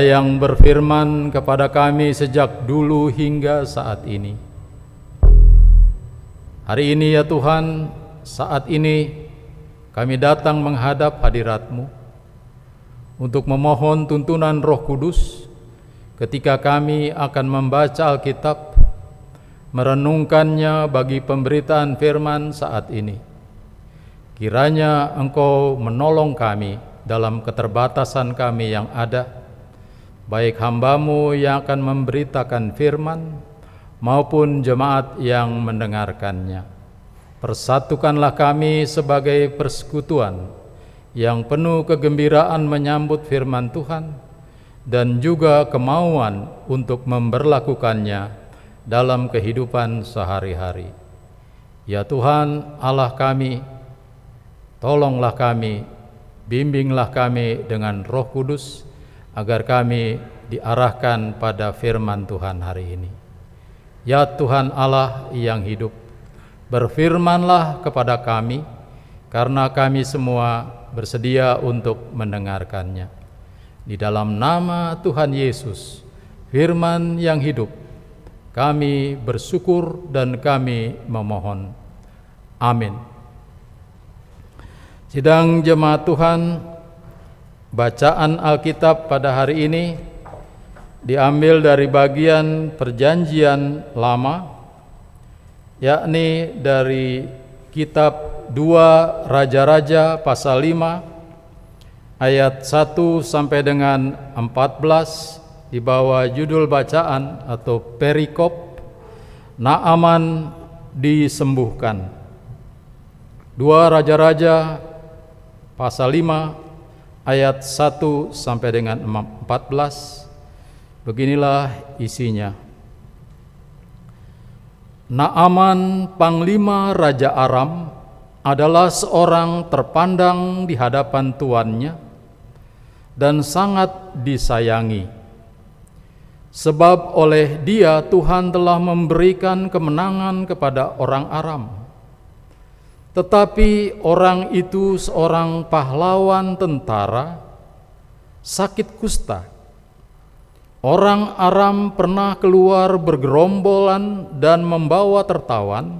yang berfirman kepada kami sejak dulu hingga saat ini. Hari ini ya Tuhan, saat ini kami datang menghadap hadirat-Mu untuk memohon tuntunan Roh Kudus ketika kami akan membaca Alkitab, merenungkannya bagi pemberitaan firman saat ini. Kiranya Engkau menolong kami dalam keterbatasan kami yang ada, baik hambamu yang akan memberitakan firman maupun jemaat yang mendengarkannya. Persatukanlah kami sebagai persekutuan yang penuh kegembiraan menyambut firman Tuhan dan juga kemauan untuk memberlakukannya dalam kehidupan sehari-hari. Ya Tuhan Allah kami, tolonglah kami, bimbinglah kami dengan roh kudus, agar kami diarahkan pada firman Tuhan hari ini. Ya Tuhan Allah yang hidup, berfirmanlah kepada kami, karena kami semua bersedia untuk mendengarkannya. Di dalam nama Tuhan Yesus, firman yang hidup, kami bersyukur dan kami memohon. Amin. Sidang jemaat Tuhan, Bacaan Alkitab pada hari ini diambil dari bagian Perjanjian Lama, yakni dari kitab 2 Raja-Raja pasal 5 ayat 1 sampai dengan 14 di bawah judul bacaan atau perikop Naaman disembuhkan. 2 Raja-Raja pasal 5 ayat 1 sampai dengan 14 beginilah isinya. Naaman panglima raja Aram adalah seorang terpandang di hadapan tuannya dan sangat disayangi. Sebab oleh dia Tuhan telah memberikan kemenangan kepada orang Aram tetapi orang itu seorang pahlawan tentara sakit kusta. Orang Aram pernah keluar bergerombolan dan membawa tertawan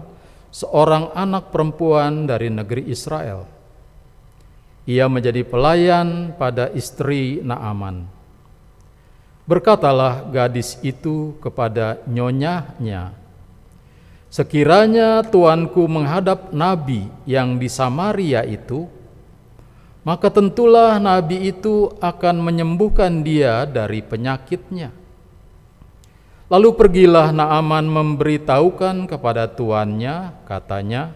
seorang anak perempuan dari negeri Israel. Ia menjadi pelayan pada istri Naaman. Berkatalah gadis itu kepada nyonyahnya, Sekiranya tuanku menghadap nabi yang di Samaria itu, maka tentulah nabi itu akan menyembuhkan dia dari penyakitnya. Lalu pergilah Naaman memberitahukan kepada tuannya, katanya,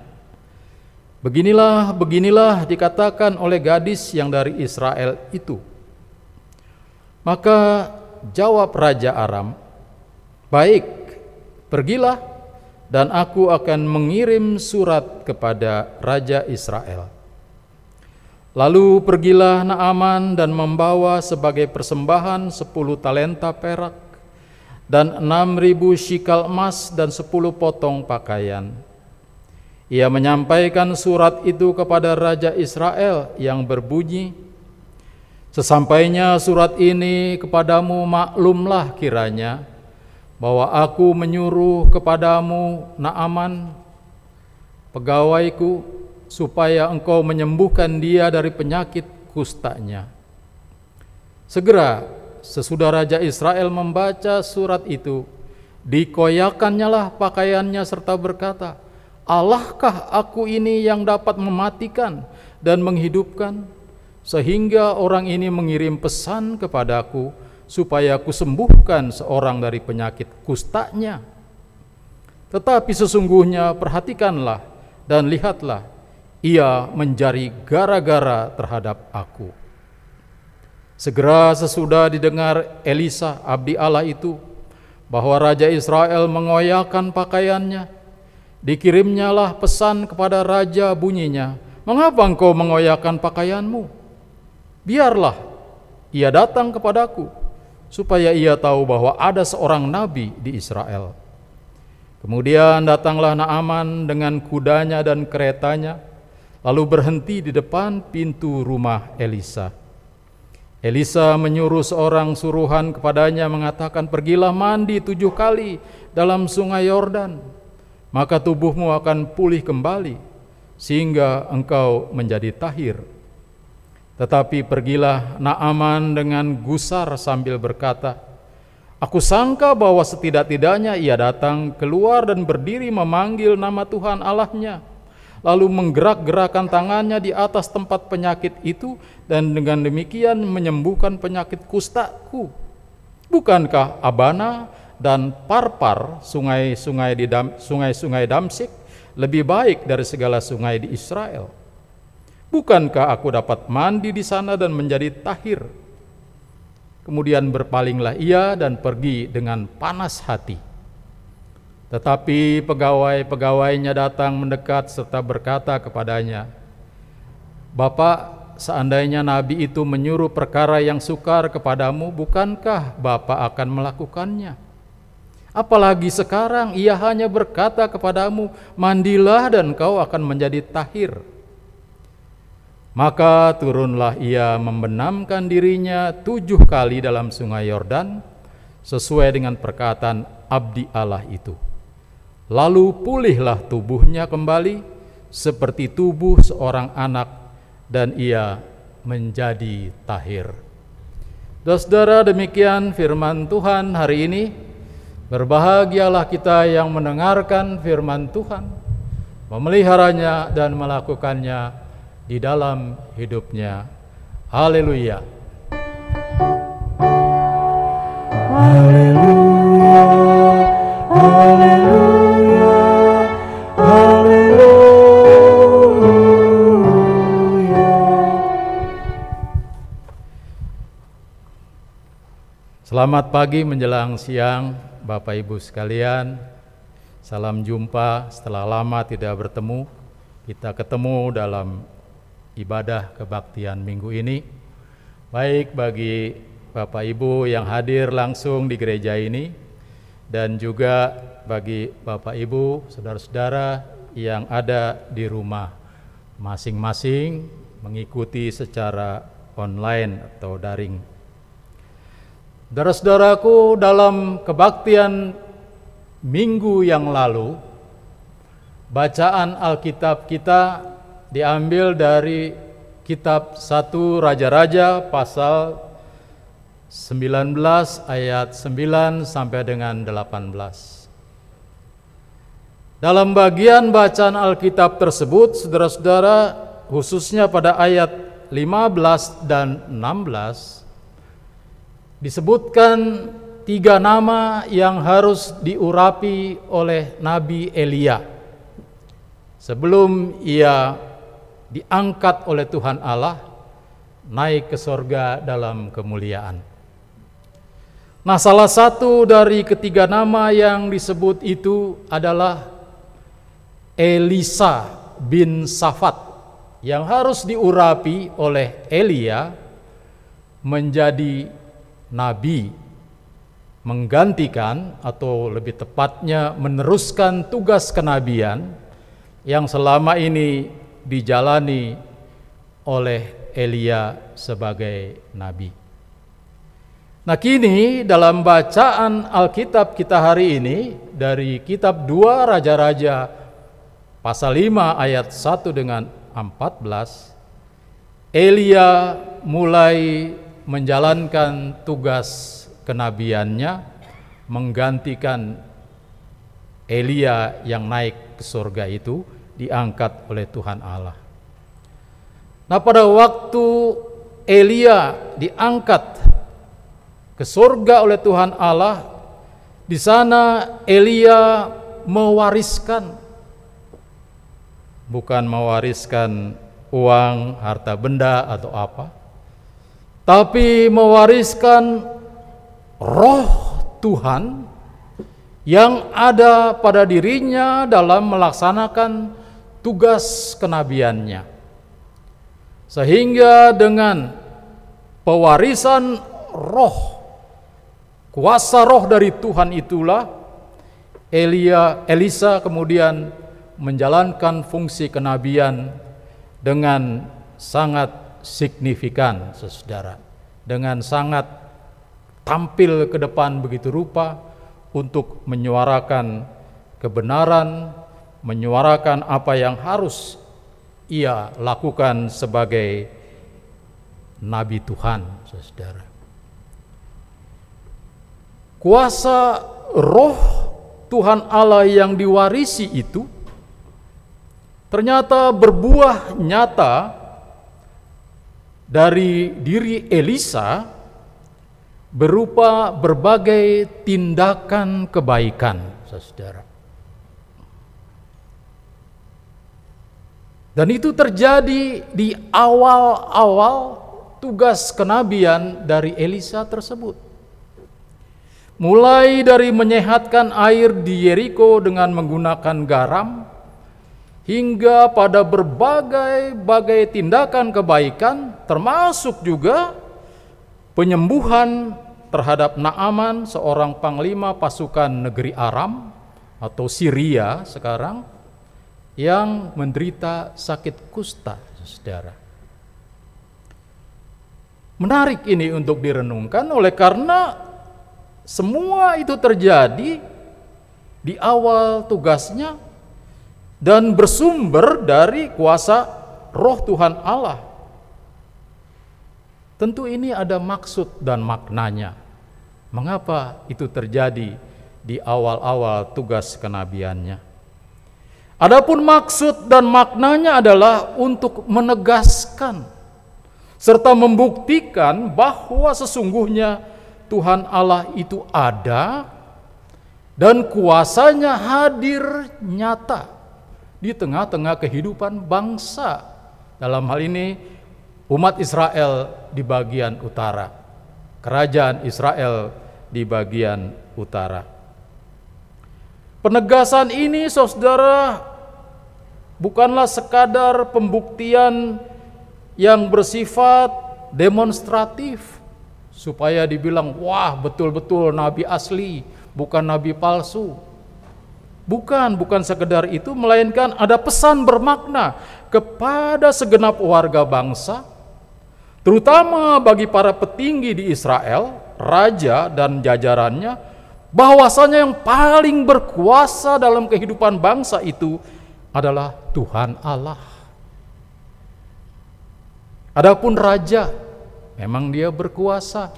Beginilah, beginilah dikatakan oleh gadis yang dari Israel itu. Maka jawab Raja Aram, Baik, pergilah dan aku akan mengirim surat kepada Raja Israel. Lalu pergilah Naaman dan membawa sebagai persembahan sepuluh talenta perak dan enam ribu shikal emas dan sepuluh potong pakaian. Ia menyampaikan surat itu kepada Raja Israel yang berbunyi, Sesampainya surat ini kepadamu maklumlah kiranya, bahwa aku menyuruh kepadamu Naaman pegawaiku supaya engkau menyembuhkan dia dari penyakit kustanya. Segera sesudah Raja Israel membaca surat itu, dikoyakannya lah pakaiannya serta berkata, Allahkah aku ini yang dapat mematikan dan menghidupkan, sehingga orang ini mengirim pesan kepadaku supaya kusembuhkan seorang dari penyakit kustanya. Tetapi sesungguhnya perhatikanlah dan lihatlah, ia menjadi gara-gara terhadap aku. Segera sesudah didengar Elisa abdi Allah itu bahwa Raja Israel mengoyakkan pakaiannya, dikirimnyalah pesan kepada Raja bunyinya, Mengapa engkau mengoyakkan pakaianmu? Biarlah ia datang kepadaku, supaya ia tahu bahwa ada seorang nabi di Israel. Kemudian datanglah Naaman dengan kudanya dan keretanya, lalu berhenti di depan pintu rumah Elisa. Elisa menyuruh seorang suruhan kepadanya mengatakan, "Pergilah mandi tujuh kali dalam sungai Yordan, maka tubuhmu akan pulih kembali, sehingga engkau menjadi tahir." Tetapi pergilah Naaman dengan gusar sambil berkata, "Aku sangka bahwa setidak-tidaknya ia datang keluar dan berdiri memanggil nama Tuhan Allahnya." lalu menggerak-gerakkan tangannya di atas tempat penyakit itu dan dengan demikian menyembuhkan penyakit kustaku. Bukankah Abana dan Parpar sungai-sungai di Dam, sungai-sungai Damsik lebih baik dari segala sungai di Israel? Bukankah aku dapat mandi di sana dan menjadi tahir? Kemudian berpalinglah ia dan pergi dengan panas hati tetapi pegawai-pegawainya datang mendekat serta berkata kepadanya, Bapak, seandainya nabi itu menyuruh perkara yang sukar kepadamu, bukankah Bapak akan melakukannya? Apalagi sekarang ia hanya berkata kepadamu, mandilah dan kau akan menjadi tahir. Maka turunlah ia membenamkan dirinya tujuh kali dalam sungai Yordan, sesuai dengan perkataan abdi Allah itu. Lalu pulihlah tubuhnya kembali seperti tubuh seorang anak dan ia menjadi tahir. Saudara demikian firman Tuhan hari ini. Berbahagialah kita yang mendengarkan firman Tuhan, memeliharanya dan melakukannya di dalam hidupnya. Haleluya. Haleluya. Haleluya. Selamat pagi menjelang siang Bapak Ibu sekalian Salam jumpa setelah lama tidak bertemu Kita ketemu dalam ibadah kebaktian minggu ini. Baik bagi Bapak Ibu yang hadir langsung di gereja ini Dan juga bagi Bapak Ibu, saudara-saudara yang ada di rumah masing-masing Mengikuti secara online atau daring. Saudara-saudaraku, dalam kebaktian minggu yang lalu, bacaan Alkitab kita diambil dari kitab 1 Raja-Raja pasal 19 ayat 9 sampai dengan 18. Dalam bagian bacaan Alkitab tersebut, saudara-saudara, khususnya pada ayat 15 dan 16, disebutkan tiga nama yang harus diurapi oleh Nabi Elia sebelum ia diangkat oleh Tuhan Allah naik ke sorga dalam kemuliaan. Nah, salah satu dari ketiga nama yang disebut itu adalah Elisa bin Safat yang harus diurapi oleh Elia menjadi nabi menggantikan atau lebih tepatnya meneruskan tugas kenabian yang selama ini dijalani oleh Elia sebagai nabi. Nah kini dalam bacaan Alkitab kita hari ini dari kitab 2 Raja-Raja pasal 5 ayat 1 dengan 14 Elia mulai menjalankan tugas kenabiannya menggantikan Elia yang naik ke surga itu diangkat oleh Tuhan Allah. Nah, pada waktu Elia diangkat ke surga oleh Tuhan Allah, di sana Elia mewariskan bukan mewariskan uang, harta benda atau apa, tapi mewariskan roh Tuhan yang ada pada dirinya dalam melaksanakan tugas kenabiannya. Sehingga dengan pewarisan roh, kuasa roh dari Tuhan itulah Elia, Elisa kemudian menjalankan fungsi kenabian dengan sangat signifikan, saudara. dengan sangat tampil ke depan begitu rupa untuk menyuarakan kebenaran, menyuarakan apa yang harus ia lakukan sebagai nabi Tuhan, Saudara. Kuasa roh Tuhan Allah yang diwarisi itu ternyata berbuah nyata dari diri Elisa berupa berbagai tindakan kebaikan, saudara. Dan itu terjadi di awal-awal tugas kenabian dari Elisa tersebut. Mulai dari menyehatkan air di Yeriko dengan menggunakan garam, hingga pada berbagai-bagai tindakan kebaikan, termasuk juga penyembuhan terhadap Naaman, seorang panglima pasukan negeri Aram atau Syria sekarang, yang menderita sakit kusta, saudara. Menarik ini untuk direnungkan oleh karena semua itu terjadi di awal tugasnya dan bersumber dari kuasa roh Tuhan Allah. Tentu ini ada maksud dan maknanya. Mengapa itu terjadi di awal-awal tugas kenabiannya? Adapun maksud dan maknanya adalah untuk menegaskan serta membuktikan bahwa sesungguhnya Tuhan Allah itu ada dan kuasanya hadir nyata di tengah-tengah kehidupan bangsa. Dalam hal ini umat Israel di bagian utara, kerajaan Israel di bagian utara. Penegasan ini saudara bukanlah sekadar pembuktian yang bersifat demonstratif supaya dibilang wah betul-betul nabi asli bukan nabi palsu. Bukan bukan sekedar itu melainkan ada pesan bermakna kepada segenap warga bangsa terutama bagi para petinggi di Israel raja dan jajarannya bahwasanya yang paling berkuasa dalam kehidupan bangsa itu adalah Tuhan Allah Adapun raja Memang dia berkuasa.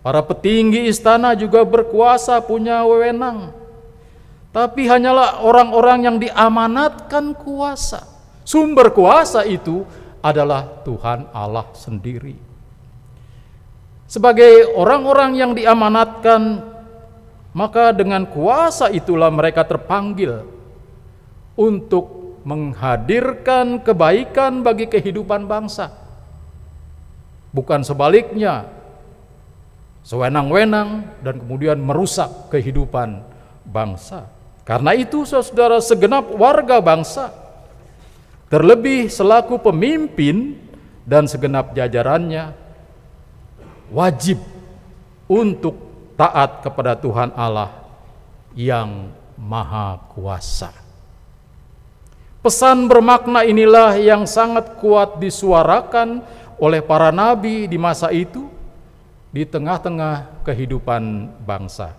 Para petinggi istana juga berkuasa, punya wewenang. Tapi hanyalah orang-orang yang diamanatkan kuasa. Sumber kuasa itu adalah Tuhan Allah sendiri. Sebagai orang-orang yang diamanatkan, maka dengan kuasa itulah mereka terpanggil untuk menghadirkan kebaikan bagi kehidupan bangsa bukan sebaliknya sewenang-wenang dan kemudian merusak kehidupan bangsa. Karena itu saudara segenap warga bangsa terlebih selaku pemimpin dan segenap jajarannya wajib untuk taat kepada Tuhan Allah yang Maha Kuasa. Pesan bermakna inilah yang sangat kuat disuarakan oleh para nabi di masa itu di tengah-tengah kehidupan bangsa,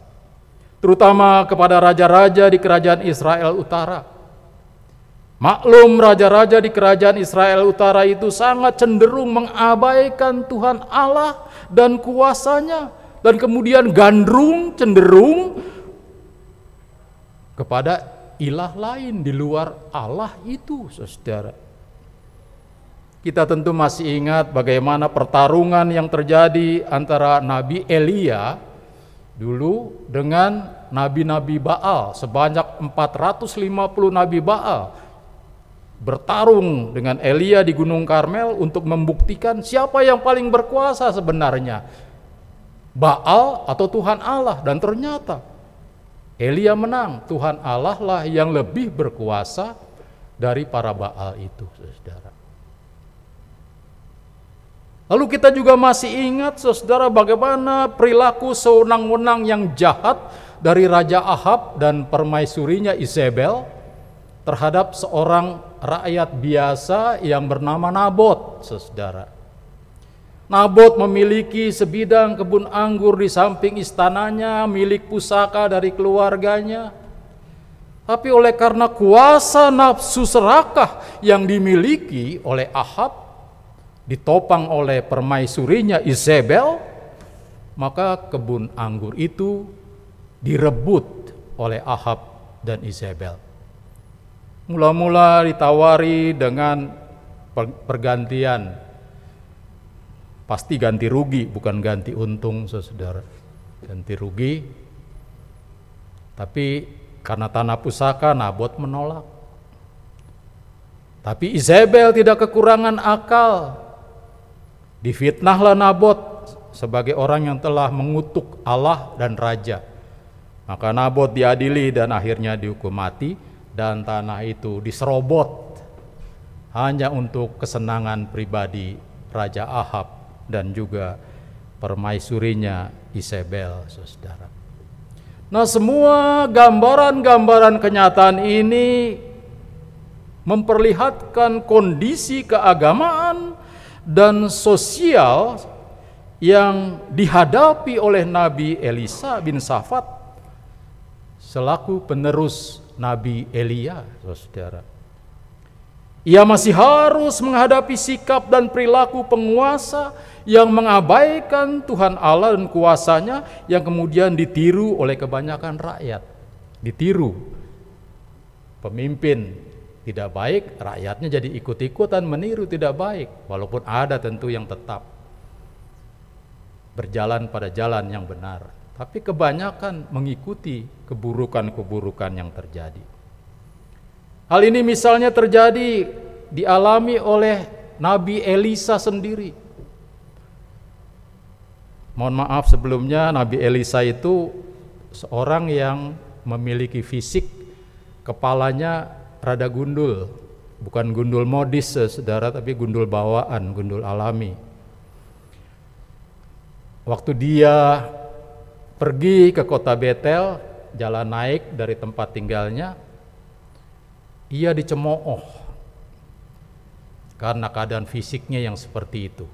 terutama kepada raja-raja di kerajaan Israel Utara. Maklum raja-raja di kerajaan Israel Utara itu sangat cenderung mengabaikan Tuhan Allah dan kuasanya dan kemudian gandrung cenderung kepada ilah lain di luar Allah itu, saudara. Kita tentu masih ingat bagaimana pertarungan yang terjadi antara Nabi Elia dulu dengan nabi-nabi Baal. Sebanyak 450 nabi Baal bertarung dengan Elia di Gunung Karmel untuk membuktikan siapa yang paling berkuasa sebenarnya. Baal atau Tuhan Allah. Dan ternyata Elia menang Tuhan Allah lah yang lebih berkuasa dari para Baal itu saudara Lalu kita juga masih ingat saudara bagaimana perilaku sewenang-wenang yang jahat dari Raja Ahab dan permaisurinya Isabel terhadap seorang rakyat biasa yang bernama Nabot, saudara. Nabot memiliki sebidang kebun anggur di samping istananya, milik pusaka dari keluarganya. Tapi oleh karena kuasa nafsu serakah yang dimiliki oleh Ahab, ditopang oleh permaisurinya Isabel, maka kebun anggur itu direbut oleh Ahab dan Isabel. Mula-mula ditawari dengan pergantian pasti ganti rugi bukan ganti untung saudara. Ganti rugi tapi karena tanah pusaka Nabot menolak. Tapi Isabel tidak kekurangan akal. Difitnahlah Nabot sebagai orang yang telah mengutuk Allah dan raja. Maka Nabot diadili dan akhirnya dihukum mati dan tanah itu diserobot. Hanya untuk kesenangan pribadi Raja Ahab dan juga permaisurinya Isabel, saudara. Nah, semua gambaran-gambaran kenyataan ini memperlihatkan kondisi keagamaan dan sosial yang dihadapi oleh Nabi Elisa bin Safat selaku penerus Nabi Elia, saudara. Ia masih harus menghadapi sikap dan perilaku penguasa yang mengabaikan Tuhan Allah dan kuasanya yang kemudian ditiru oleh kebanyakan rakyat. Ditiru. Pemimpin tidak baik, rakyatnya jadi ikut-ikutan meniru tidak baik. Walaupun ada tentu yang tetap berjalan pada jalan yang benar. Tapi kebanyakan mengikuti keburukan-keburukan yang terjadi. Hal ini misalnya terjadi dialami oleh Nabi Elisa sendiri. Mohon maaf sebelumnya Nabi Elisa itu seorang yang memiliki fisik kepalanya rada gundul, bukan gundul modis saudara tapi gundul bawaan, gundul alami. Waktu dia pergi ke kota Betel, jalan naik dari tempat tinggalnya, ia dicemooh karena keadaan fisiknya yang seperti itu.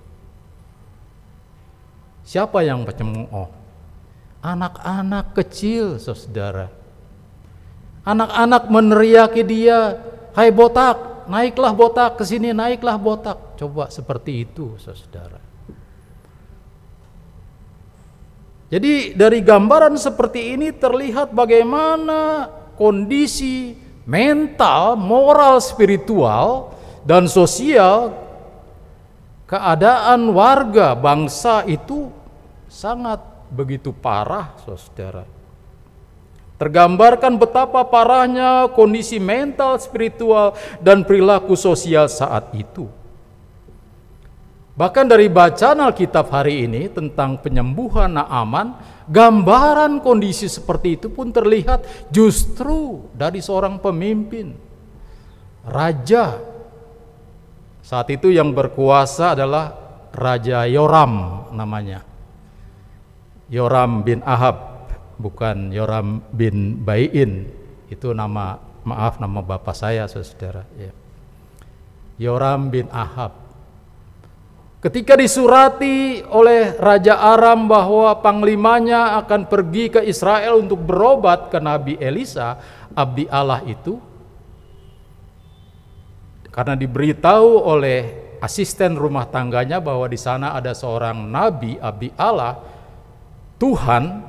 Siapa yang pencemooh? Anak-anak kecil, saudara. Anak-anak meneriaki dia, "Hai botak, naiklah botak ke sini, naiklah botak." Coba seperti itu, saudara. Jadi dari gambaran seperti ini terlihat bagaimana kondisi mental, moral, spiritual, dan sosial, keadaan warga bangsa itu sangat begitu parah, saudara. Tergambarkan betapa parahnya kondisi mental, spiritual, dan perilaku sosial saat itu. Bahkan dari bacaan Alkitab hari ini tentang penyembuhan Naaman, gambaran kondisi seperti itu pun terlihat justru dari seorang pemimpin, raja. Saat itu yang berkuasa adalah Raja Yoram namanya. Yoram bin Ahab, bukan Yoram bin Bayin. Itu nama maaf nama bapak saya saudara. Ya. Yoram bin Ahab Ketika disurati oleh Raja Aram bahwa panglimanya akan pergi ke Israel untuk berobat ke Nabi Elisa, abdi Allah itu, karena diberitahu oleh asisten rumah tangganya bahwa di sana ada seorang nabi abdi Allah, Tuhan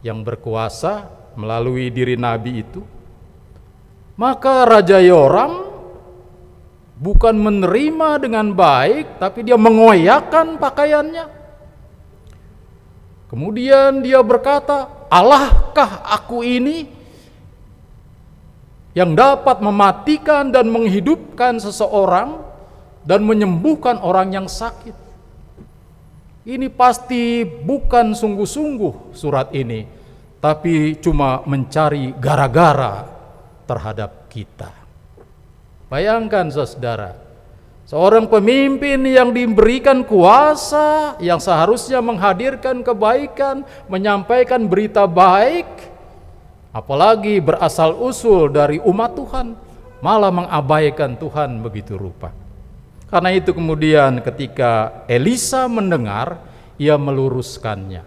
yang berkuasa melalui diri nabi itu, maka Raja Yoram bukan menerima dengan baik, tapi dia mengoyakkan pakaiannya. Kemudian dia berkata, Allahkah aku ini yang dapat mematikan dan menghidupkan seseorang dan menyembuhkan orang yang sakit. Ini pasti bukan sungguh-sungguh surat ini, tapi cuma mencari gara-gara terhadap kita. Bayangkan saudara, seorang pemimpin yang diberikan kuasa yang seharusnya menghadirkan kebaikan, menyampaikan berita baik, apalagi berasal usul dari umat Tuhan, malah mengabaikan Tuhan begitu rupa. Karena itu kemudian ketika Elisa mendengar, ia meluruskannya.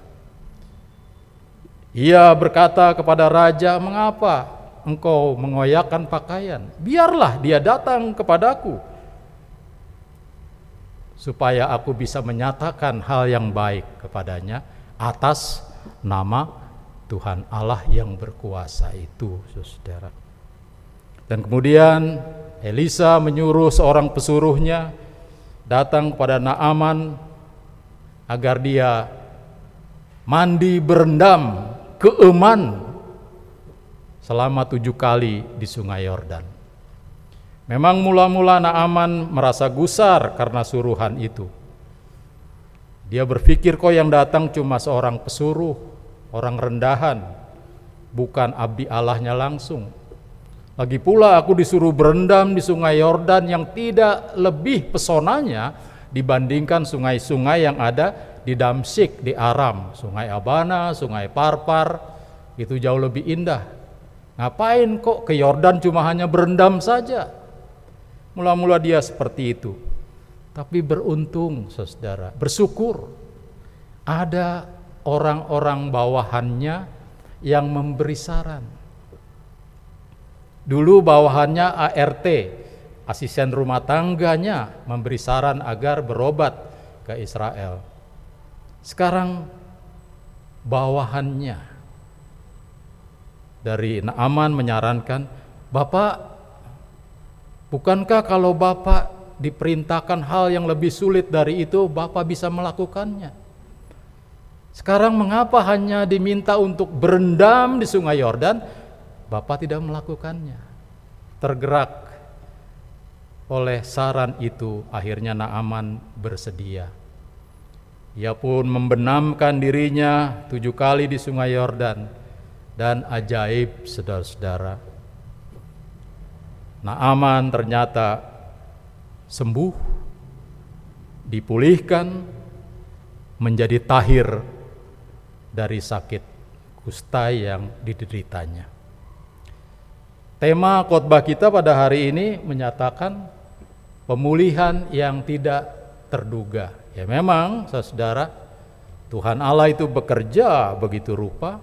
Ia berkata kepada raja, "Mengapa engkau mengoyakkan pakaian? Biarlah dia datang kepadaku, supaya aku bisa menyatakan hal yang baik kepadanya atas nama Tuhan Allah yang berkuasa itu, saudara." Dan kemudian Elisa menyuruh seorang pesuruhnya datang kepada Naaman agar dia mandi berendam keeman selama tujuh kali di sungai Yordan. Memang mula-mula Naaman merasa gusar karena suruhan itu. Dia berpikir kok yang datang cuma seorang pesuruh, orang rendahan, bukan abdi Allahnya langsung. Lagi pula aku disuruh berendam di sungai Yordan yang tidak lebih pesonanya dibandingkan sungai-sungai yang ada di Damsik, di Aram. Sungai Abana, sungai Parpar, itu jauh lebih indah. Ngapain kok ke Yordan cuma hanya berendam saja? Mula-mula dia seperti itu. Tapi beruntung saudara, bersyukur ada orang-orang bawahannya yang memberi saran Dulu bawahannya ART, asisten rumah tangganya memberi saran agar berobat ke Israel. Sekarang bawahannya dari Naaman menyarankan, Bapak, bukankah kalau Bapak diperintahkan hal yang lebih sulit dari itu, Bapak bisa melakukannya? Sekarang mengapa hanya diminta untuk berendam di sungai Yordan, Bapak tidak melakukannya. Tergerak oleh saran itu, akhirnya Naaman bersedia. Ia pun membenamkan dirinya tujuh kali di sungai Yordan dan ajaib saudara-saudara. Naaman ternyata sembuh, dipulihkan, menjadi tahir dari sakit kusta yang dideritanya. Tema khotbah kita pada hari ini menyatakan pemulihan yang tidak terduga. Ya memang, saudara, Tuhan Allah itu bekerja begitu rupa,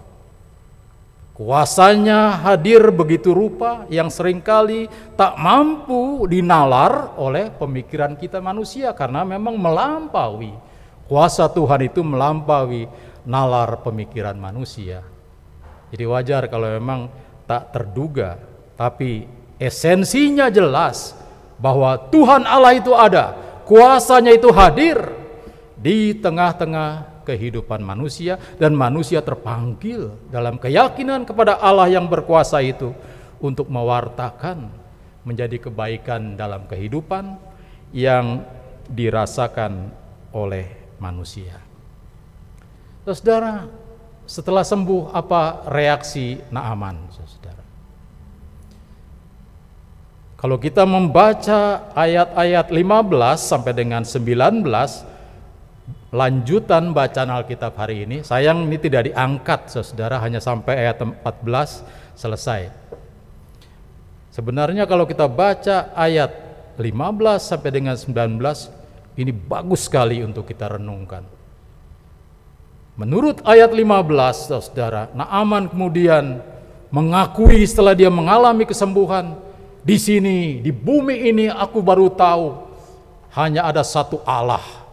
kuasanya hadir begitu rupa yang sering kali tak mampu dinalar oleh pemikiran kita manusia karena memang melampaui. Kuasa Tuhan itu melampaui nalar pemikiran manusia. Jadi wajar kalau memang tak terduga tapi esensinya jelas bahwa Tuhan Allah itu ada, kuasanya itu hadir di tengah-tengah kehidupan manusia dan manusia terpanggil dalam keyakinan kepada Allah yang berkuasa itu untuk mewartakan menjadi kebaikan dalam kehidupan yang dirasakan oleh manusia. Saudara, setelah sembuh apa reaksi Naaman? Saudara? Kalau kita membaca ayat-ayat 15 sampai dengan 19 lanjutan bacaan Alkitab hari ini, sayang ini tidak diangkat Saudara hanya sampai ayat 14 selesai. Sebenarnya kalau kita baca ayat 15 sampai dengan 19 ini bagus sekali untuk kita renungkan. Menurut ayat 15 Saudara, Naaman kemudian mengakui setelah dia mengalami kesembuhan, di sini, di bumi ini aku baru tahu hanya ada satu Allah.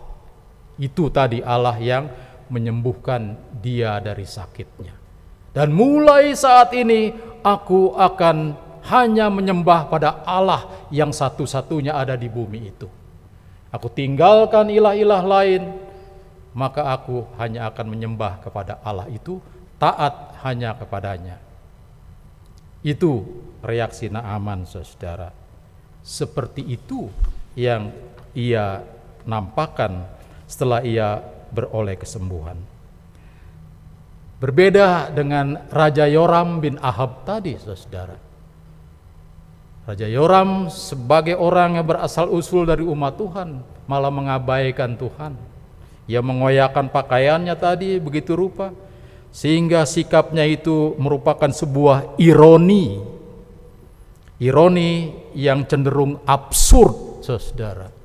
Itu tadi Allah yang menyembuhkan dia dari sakitnya. Dan mulai saat ini aku akan hanya menyembah pada Allah yang satu-satunya ada di bumi itu. Aku tinggalkan ilah-ilah lain, maka aku hanya akan menyembah kepada Allah itu, taat hanya kepadanya. Itu reaksi Naaman saudara. Seperti itu yang ia nampakkan setelah ia beroleh kesembuhan. Berbeda dengan Raja Yoram bin Ahab tadi saudara. Raja Yoram sebagai orang yang berasal usul dari umat Tuhan malah mengabaikan Tuhan. Ia mengoyakkan pakaiannya tadi begitu rupa sehingga sikapnya itu merupakan sebuah ironi ironi yang cenderung absurd saudara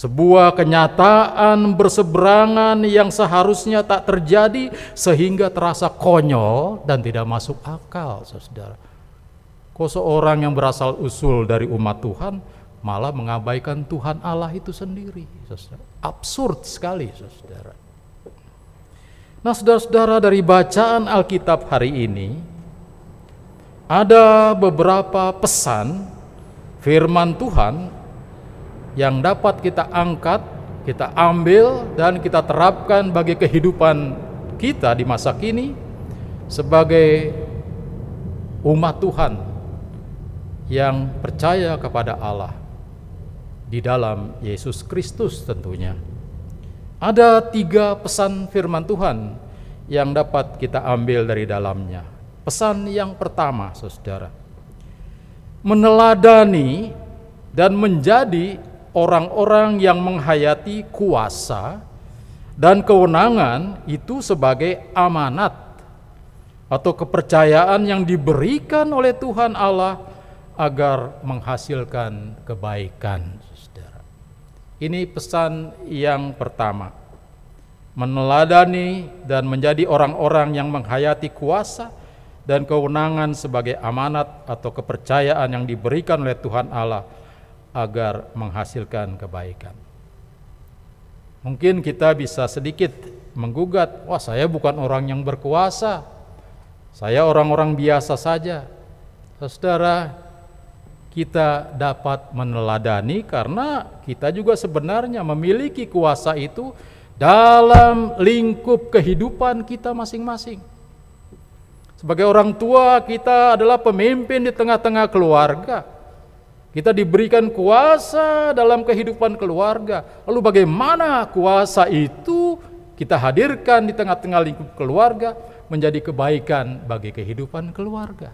sebuah kenyataan berseberangan yang seharusnya tak terjadi sehingga terasa konyol dan tidak masuk akal, saudara. Kok seorang yang berasal usul dari umat Tuhan malah mengabaikan Tuhan Allah itu sendiri, saudara. Absurd sekali, saudara. Nah, saudara-saudara dari bacaan Alkitab hari ini ada beberapa pesan firman Tuhan yang dapat kita angkat, kita ambil dan kita terapkan bagi kehidupan kita di masa kini sebagai umat Tuhan yang percaya kepada Allah di dalam Yesus Kristus tentunya. Ada tiga pesan firman Tuhan yang dapat kita ambil dari dalamnya. Pesan yang pertama, saudara, meneladani dan menjadi orang-orang yang menghayati kuasa dan kewenangan itu sebagai amanat atau kepercayaan yang diberikan oleh Tuhan Allah agar menghasilkan kebaikan. Ini pesan yang pertama. Meneladani dan menjadi orang-orang yang menghayati kuasa dan kewenangan sebagai amanat atau kepercayaan yang diberikan oleh Tuhan Allah agar menghasilkan kebaikan. Mungkin kita bisa sedikit menggugat, wah saya bukan orang yang berkuasa, saya orang-orang biasa saja. Saudara, kita dapat meneladani karena kita juga sebenarnya memiliki kuasa itu dalam lingkup kehidupan kita masing-masing. Sebagai orang tua, kita adalah pemimpin di tengah-tengah keluarga kita diberikan kuasa dalam kehidupan keluarga. Lalu bagaimana kuasa itu kita hadirkan di tengah-tengah lingkup keluarga menjadi kebaikan bagi kehidupan keluarga.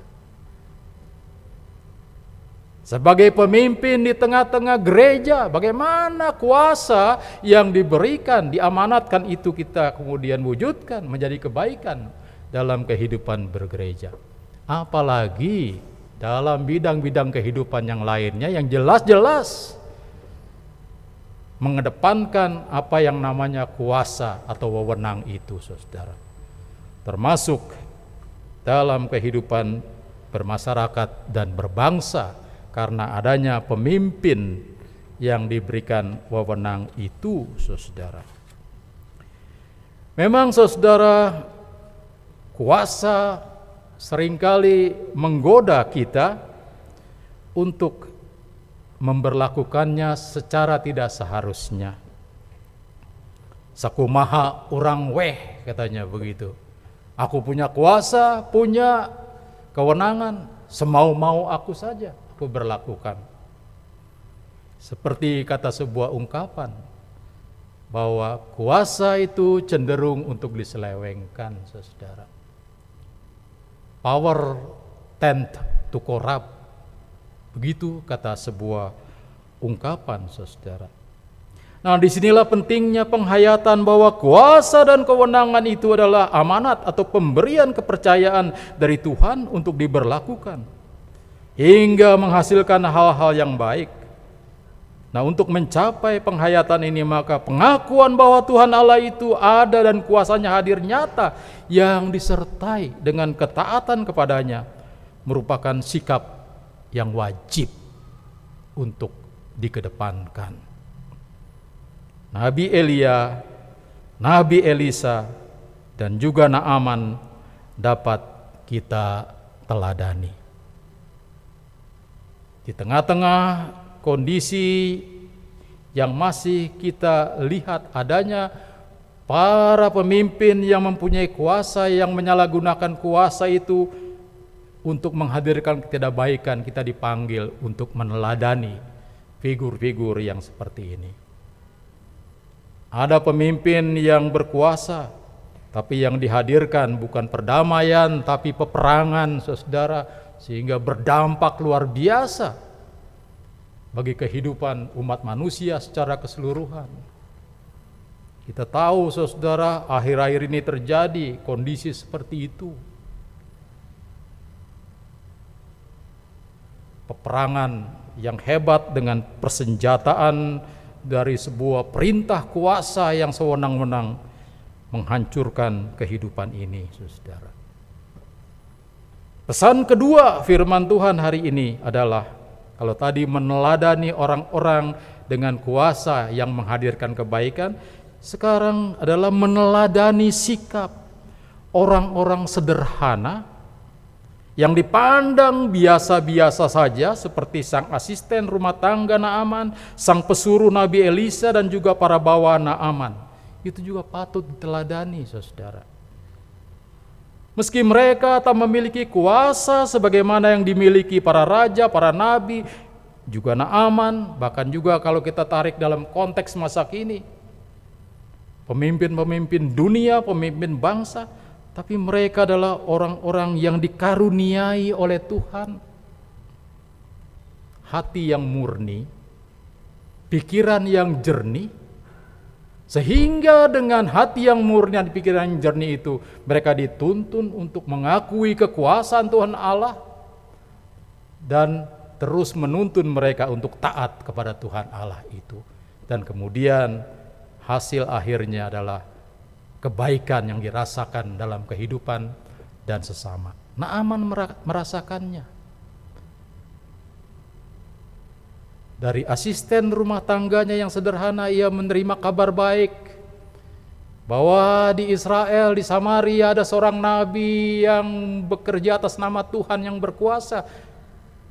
Sebagai pemimpin di tengah-tengah gereja, bagaimana kuasa yang diberikan, diamanatkan itu kita kemudian wujudkan menjadi kebaikan dalam kehidupan bergereja. Apalagi dalam bidang-bidang kehidupan yang lainnya yang jelas-jelas mengedepankan apa yang namanya kuasa atau wewenang itu, saudara. Termasuk dalam kehidupan bermasyarakat dan berbangsa karena adanya pemimpin yang diberikan wewenang itu, saudara. Memang saudara, kuasa sering kali menggoda kita untuk memberlakukannya secara tidak seharusnya. Sakumaha orang weh katanya begitu. Aku punya kuasa, punya kewenangan, semau-mau aku saja aku berlakukan. Seperti kata sebuah ungkapan bahwa kuasa itu cenderung untuk diselewengkan, saudara power tend to corrupt. Begitu kata sebuah ungkapan saudara. Nah di sinilah pentingnya penghayatan bahwa kuasa dan kewenangan itu adalah amanat atau pemberian kepercayaan dari Tuhan untuk diberlakukan. Hingga menghasilkan hal-hal yang baik. Nah untuk mencapai penghayatan ini maka pengakuan bahwa Tuhan Allah itu ada dan kuasanya hadir nyata yang disertai dengan ketaatan kepadanya merupakan sikap yang wajib untuk dikedepankan. Nabi Elia, Nabi Elisa, dan juga Naaman dapat kita teladani. Di tengah-tengah kondisi yang masih kita lihat adanya para pemimpin yang mempunyai kuasa yang menyalahgunakan kuasa itu untuk menghadirkan ketidakbaikan kita dipanggil untuk meneladani figur-figur yang seperti ini. Ada pemimpin yang berkuasa tapi yang dihadirkan bukan perdamaian tapi peperangan Saudara sehingga berdampak luar biasa bagi kehidupan umat manusia secara keseluruhan. Kita tahu saudara, akhir-akhir ini terjadi kondisi seperti itu. Peperangan yang hebat dengan persenjataan dari sebuah perintah kuasa yang sewenang-wenang menghancurkan kehidupan ini, saudara. Pesan kedua firman Tuhan hari ini adalah kalau tadi meneladani orang-orang dengan kuasa yang menghadirkan kebaikan, sekarang adalah meneladani sikap orang-orang sederhana yang dipandang biasa-biasa saja seperti sang asisten rumah tangga Naaman, sang pesuruh Nabi Elisa dan juga para bawa Naaman. Itu juga patut diteladani, Saudara. Meski mereka tak memiliki kuasa sebagaimana yang dimiliki para raja, para nabi, juga Naaman, bahkan juga kalau kita tarik dalam konteks masa kini, pemimpin-pemimpin dunia, pemimpin bangsa, tapi mereka adalah orang-orang yang dikaruniai oleh Tuhan. Hati yang murni, pikiran yang jernih, sehingga dengan hati yang murni dan pikiran yang jernih itu mereka dituntun untuk mengakui kekuasaan Tuhan Allah dan terus menuntun mereka untuk taat kepada Tuhan Allah itu. Dan kemudian hasil akhirnya adalah kebaikan yang dirasakan dalam kehidupan dan sesama. Naaman merasakannya. Dari asisten rumah tangganya yang sederhana ia menerima kabar baik bahwa di Israel, di Samaria ada seorang nabi yang bekerja atas nama Tuhan yang berkuasa.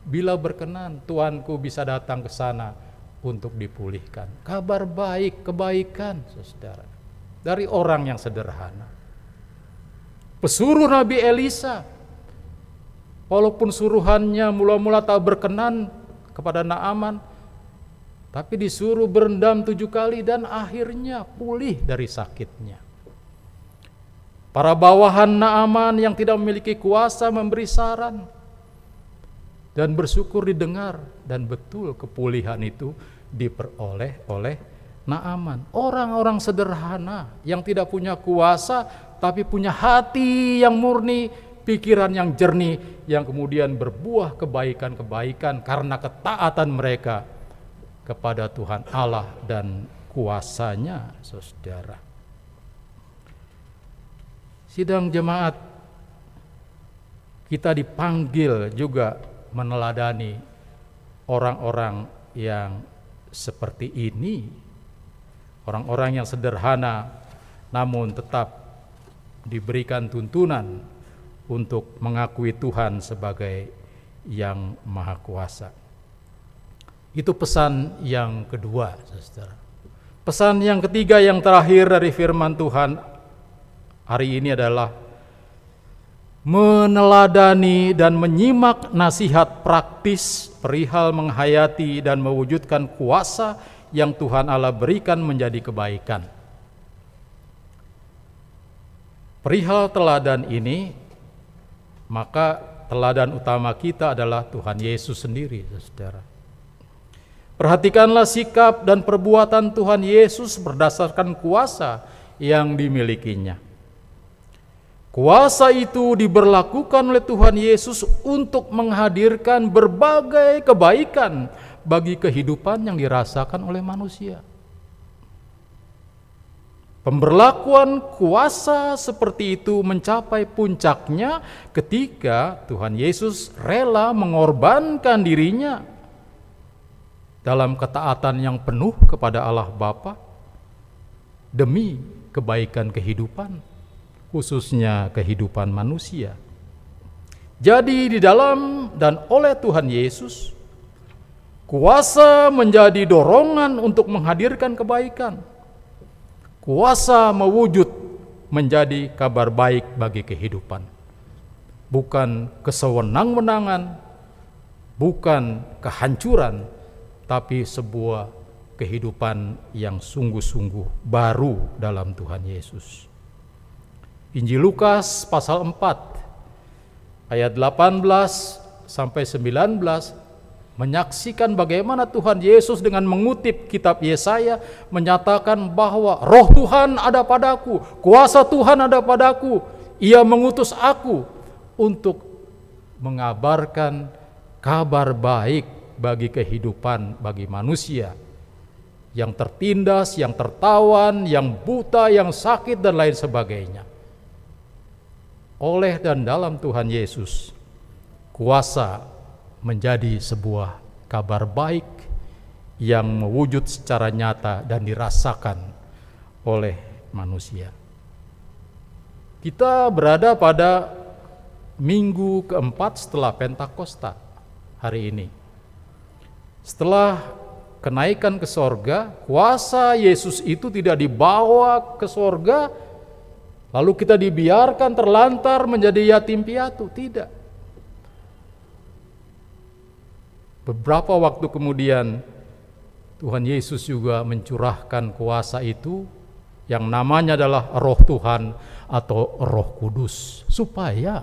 Bila berkenan, Tuanku bisa datang ke sana untuk dipulihkan. Kabar baik, kebaikan, saudara. Dari orang yang sederhana. Pesuruh Nabi Elisa, walaupun suruhannya mula-mula tak berkenan kepada Naaman, tapi disuruh berendam tujuh kali dan akhirnya pulih dari sakitnya. Para bawahan Naaman yang tidak memiliki kuasa memberi saran dan bersyukur didengar dan betul kepulihan itu diperoleh oleh Naaman. Orang-orang sederhana yang tidak punya kuasa tapi punya hati yang murni, pikiran yang jernih yang kemudian berbuah kebaikan-kebaikan karena ketaatan mereka kepada Tuhan Allah dan kuasanya, saudara. Sidang jemaat, kita dipanggil juga meneladani orang-orang yang seperti ini, orang-orang yang sederhana, namun tetap diberikan tuntunan untuk mengakui Tuhan sebagai yang Maha Kuasa. Itu pesan yang kedua, saudara. Pesan yang ketiga yang terakhir dari firman Tuhan hari ini adalah meneladani dan menyimak nasihat praktis perihal menghayati dan mewujudkan kuasa yang Tuhan Allah berikan menjadi kebaikan. Perihal teladan ini, maka teladan utama kita adalah Tuhan Yesus sendiri, saudara. Perhatikanlah sikap dan perbuatan Tuhan Yesus berdasarkan kuasa yang dimilikinya. Kuasa itu diberlakukan oleh Tuhan Yesus untuk menghadirkan berbagai kebaikan bagi kehidupan yang dirasakan oleh manusia. Pemberlakuan kuasa seperti itu mencapai puncaknya ketika Tuhan Yesus rela mengorbankan dirinya dalam ketaatan yang penuh kepada Allah Bapa demi kebaikan kehidupan khususnya kehidupan manusia. Jadi di dalam dan oleh Tuhan Yesus kuasa menjadi dorongan untuk menghadirkan kebaikan. Kuasa mewujud menjadi kabar baik bagi kehidupan. Bukan kesewenang-wenangan, bukan kehancuran, tapi sebuah kehidupan yang sungguh-sungguh baru dalam Tuhan Yesus. Injil Lukas pasal 4 ayat 18 sampai 19 menyaksikan bagaimana Tuhan Yesus dengan mengutip kitab Yesaya menyatakan bahwa roh Tuhan ada padaku, kuasa Tuhan ada padaku, ia mengutus aku untuk mengabarkan kabar baik bagi kehidupan bagi manusia yang tertindas, yang tertawan, yang buta, yang sakit, dan lain sebagainya. Oleh dan dalam Tuhan Yesus, kuasa menjadi sebuah kabar baik yang mewujud secara nyata dan dirasakan oleh manusia. Kita berada pada minggu keempat setelah Pentakosta hari ini. Setelah kenaikan ke sorga, kuasa Yesus itu tidak dibawa ke sorga, lalu kita dibiarkan terlantar menjadi yatim piatu. Tidak. Beberapa waktu kemudian, Tuhan Yesus juga mencurahkan kuasa itu yang namanya adalah Roh Tuhan atau Roh Kudus, supaya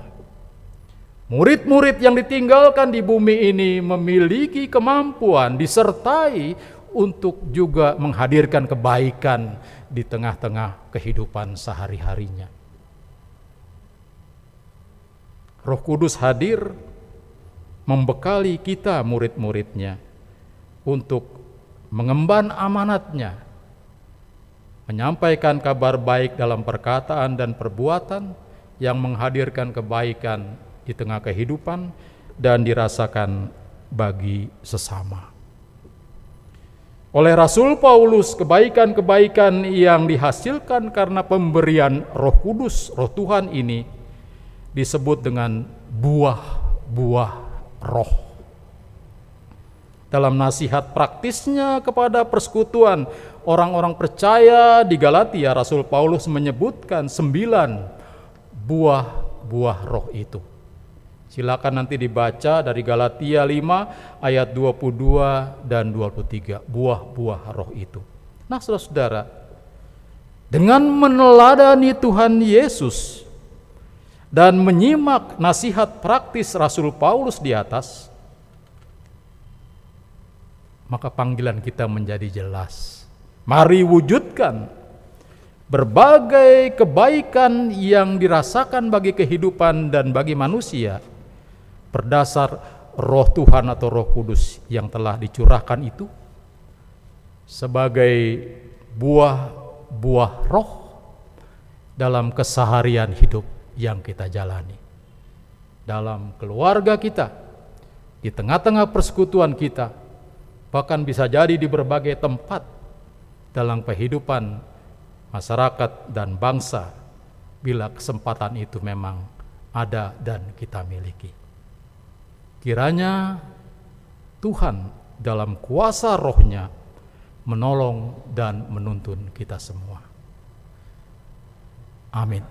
Murid-murid yang ditinggalkan di bumi ini memiliki kemampuan disertai untuk juga menghadirkan kebaikan di tengah-tengah kehidupan sehari-harinya. Roh Kudus hadir membekali kita murid-muridnya untuk mengemban amanatnya, menyampaikan kabar baik dalam perkataan dan perbuatan yang menghadirkan kebaikan di tengah kehidupan dan dirasakan bagi sesama. Oleh Rasul Paulus, kebaikan-kebaikan yang dihasilkan karena pemberian Roh Kudus, Roh Tuhan ini disebut dengan buah-buah roh. Dalam nasihat praktisnya kepada persekutuan orang-orang percaya di Galatia, Rasul Paulus menyebutkan sembilan buah-buah roh itu. Silakan nanti dibaca dari Galatia 5 ayat 22 dan 23, buah-buah roh itu. Nah, Saudara-saudara, dengan meneladani Tuhan Yesus dan menyimak nasihat praktis Rasul Paulus di atas, maka panggilan kita menjadi jelas. Mari wujudkan berbagai kebaikan yang dirasakan bagi kehidupan dan bagi manusia berdasar roh Tuhan atau roh kudus yang telah dicurahkan itu sebagai buah-buah roh dalam keseharian hidup yang kita jalani. Dalam keluarga kita, di tengah-tengah persekutuan kita, bahkan bisa jadi di berbagai tempat dalam kehidupan masyarakat dan bangsa bila kesempatan itu memang ada dan kita miliki. Kiranya Tuhan dalam kuasa rohnya menolong dan menuntun kita semua. Amin.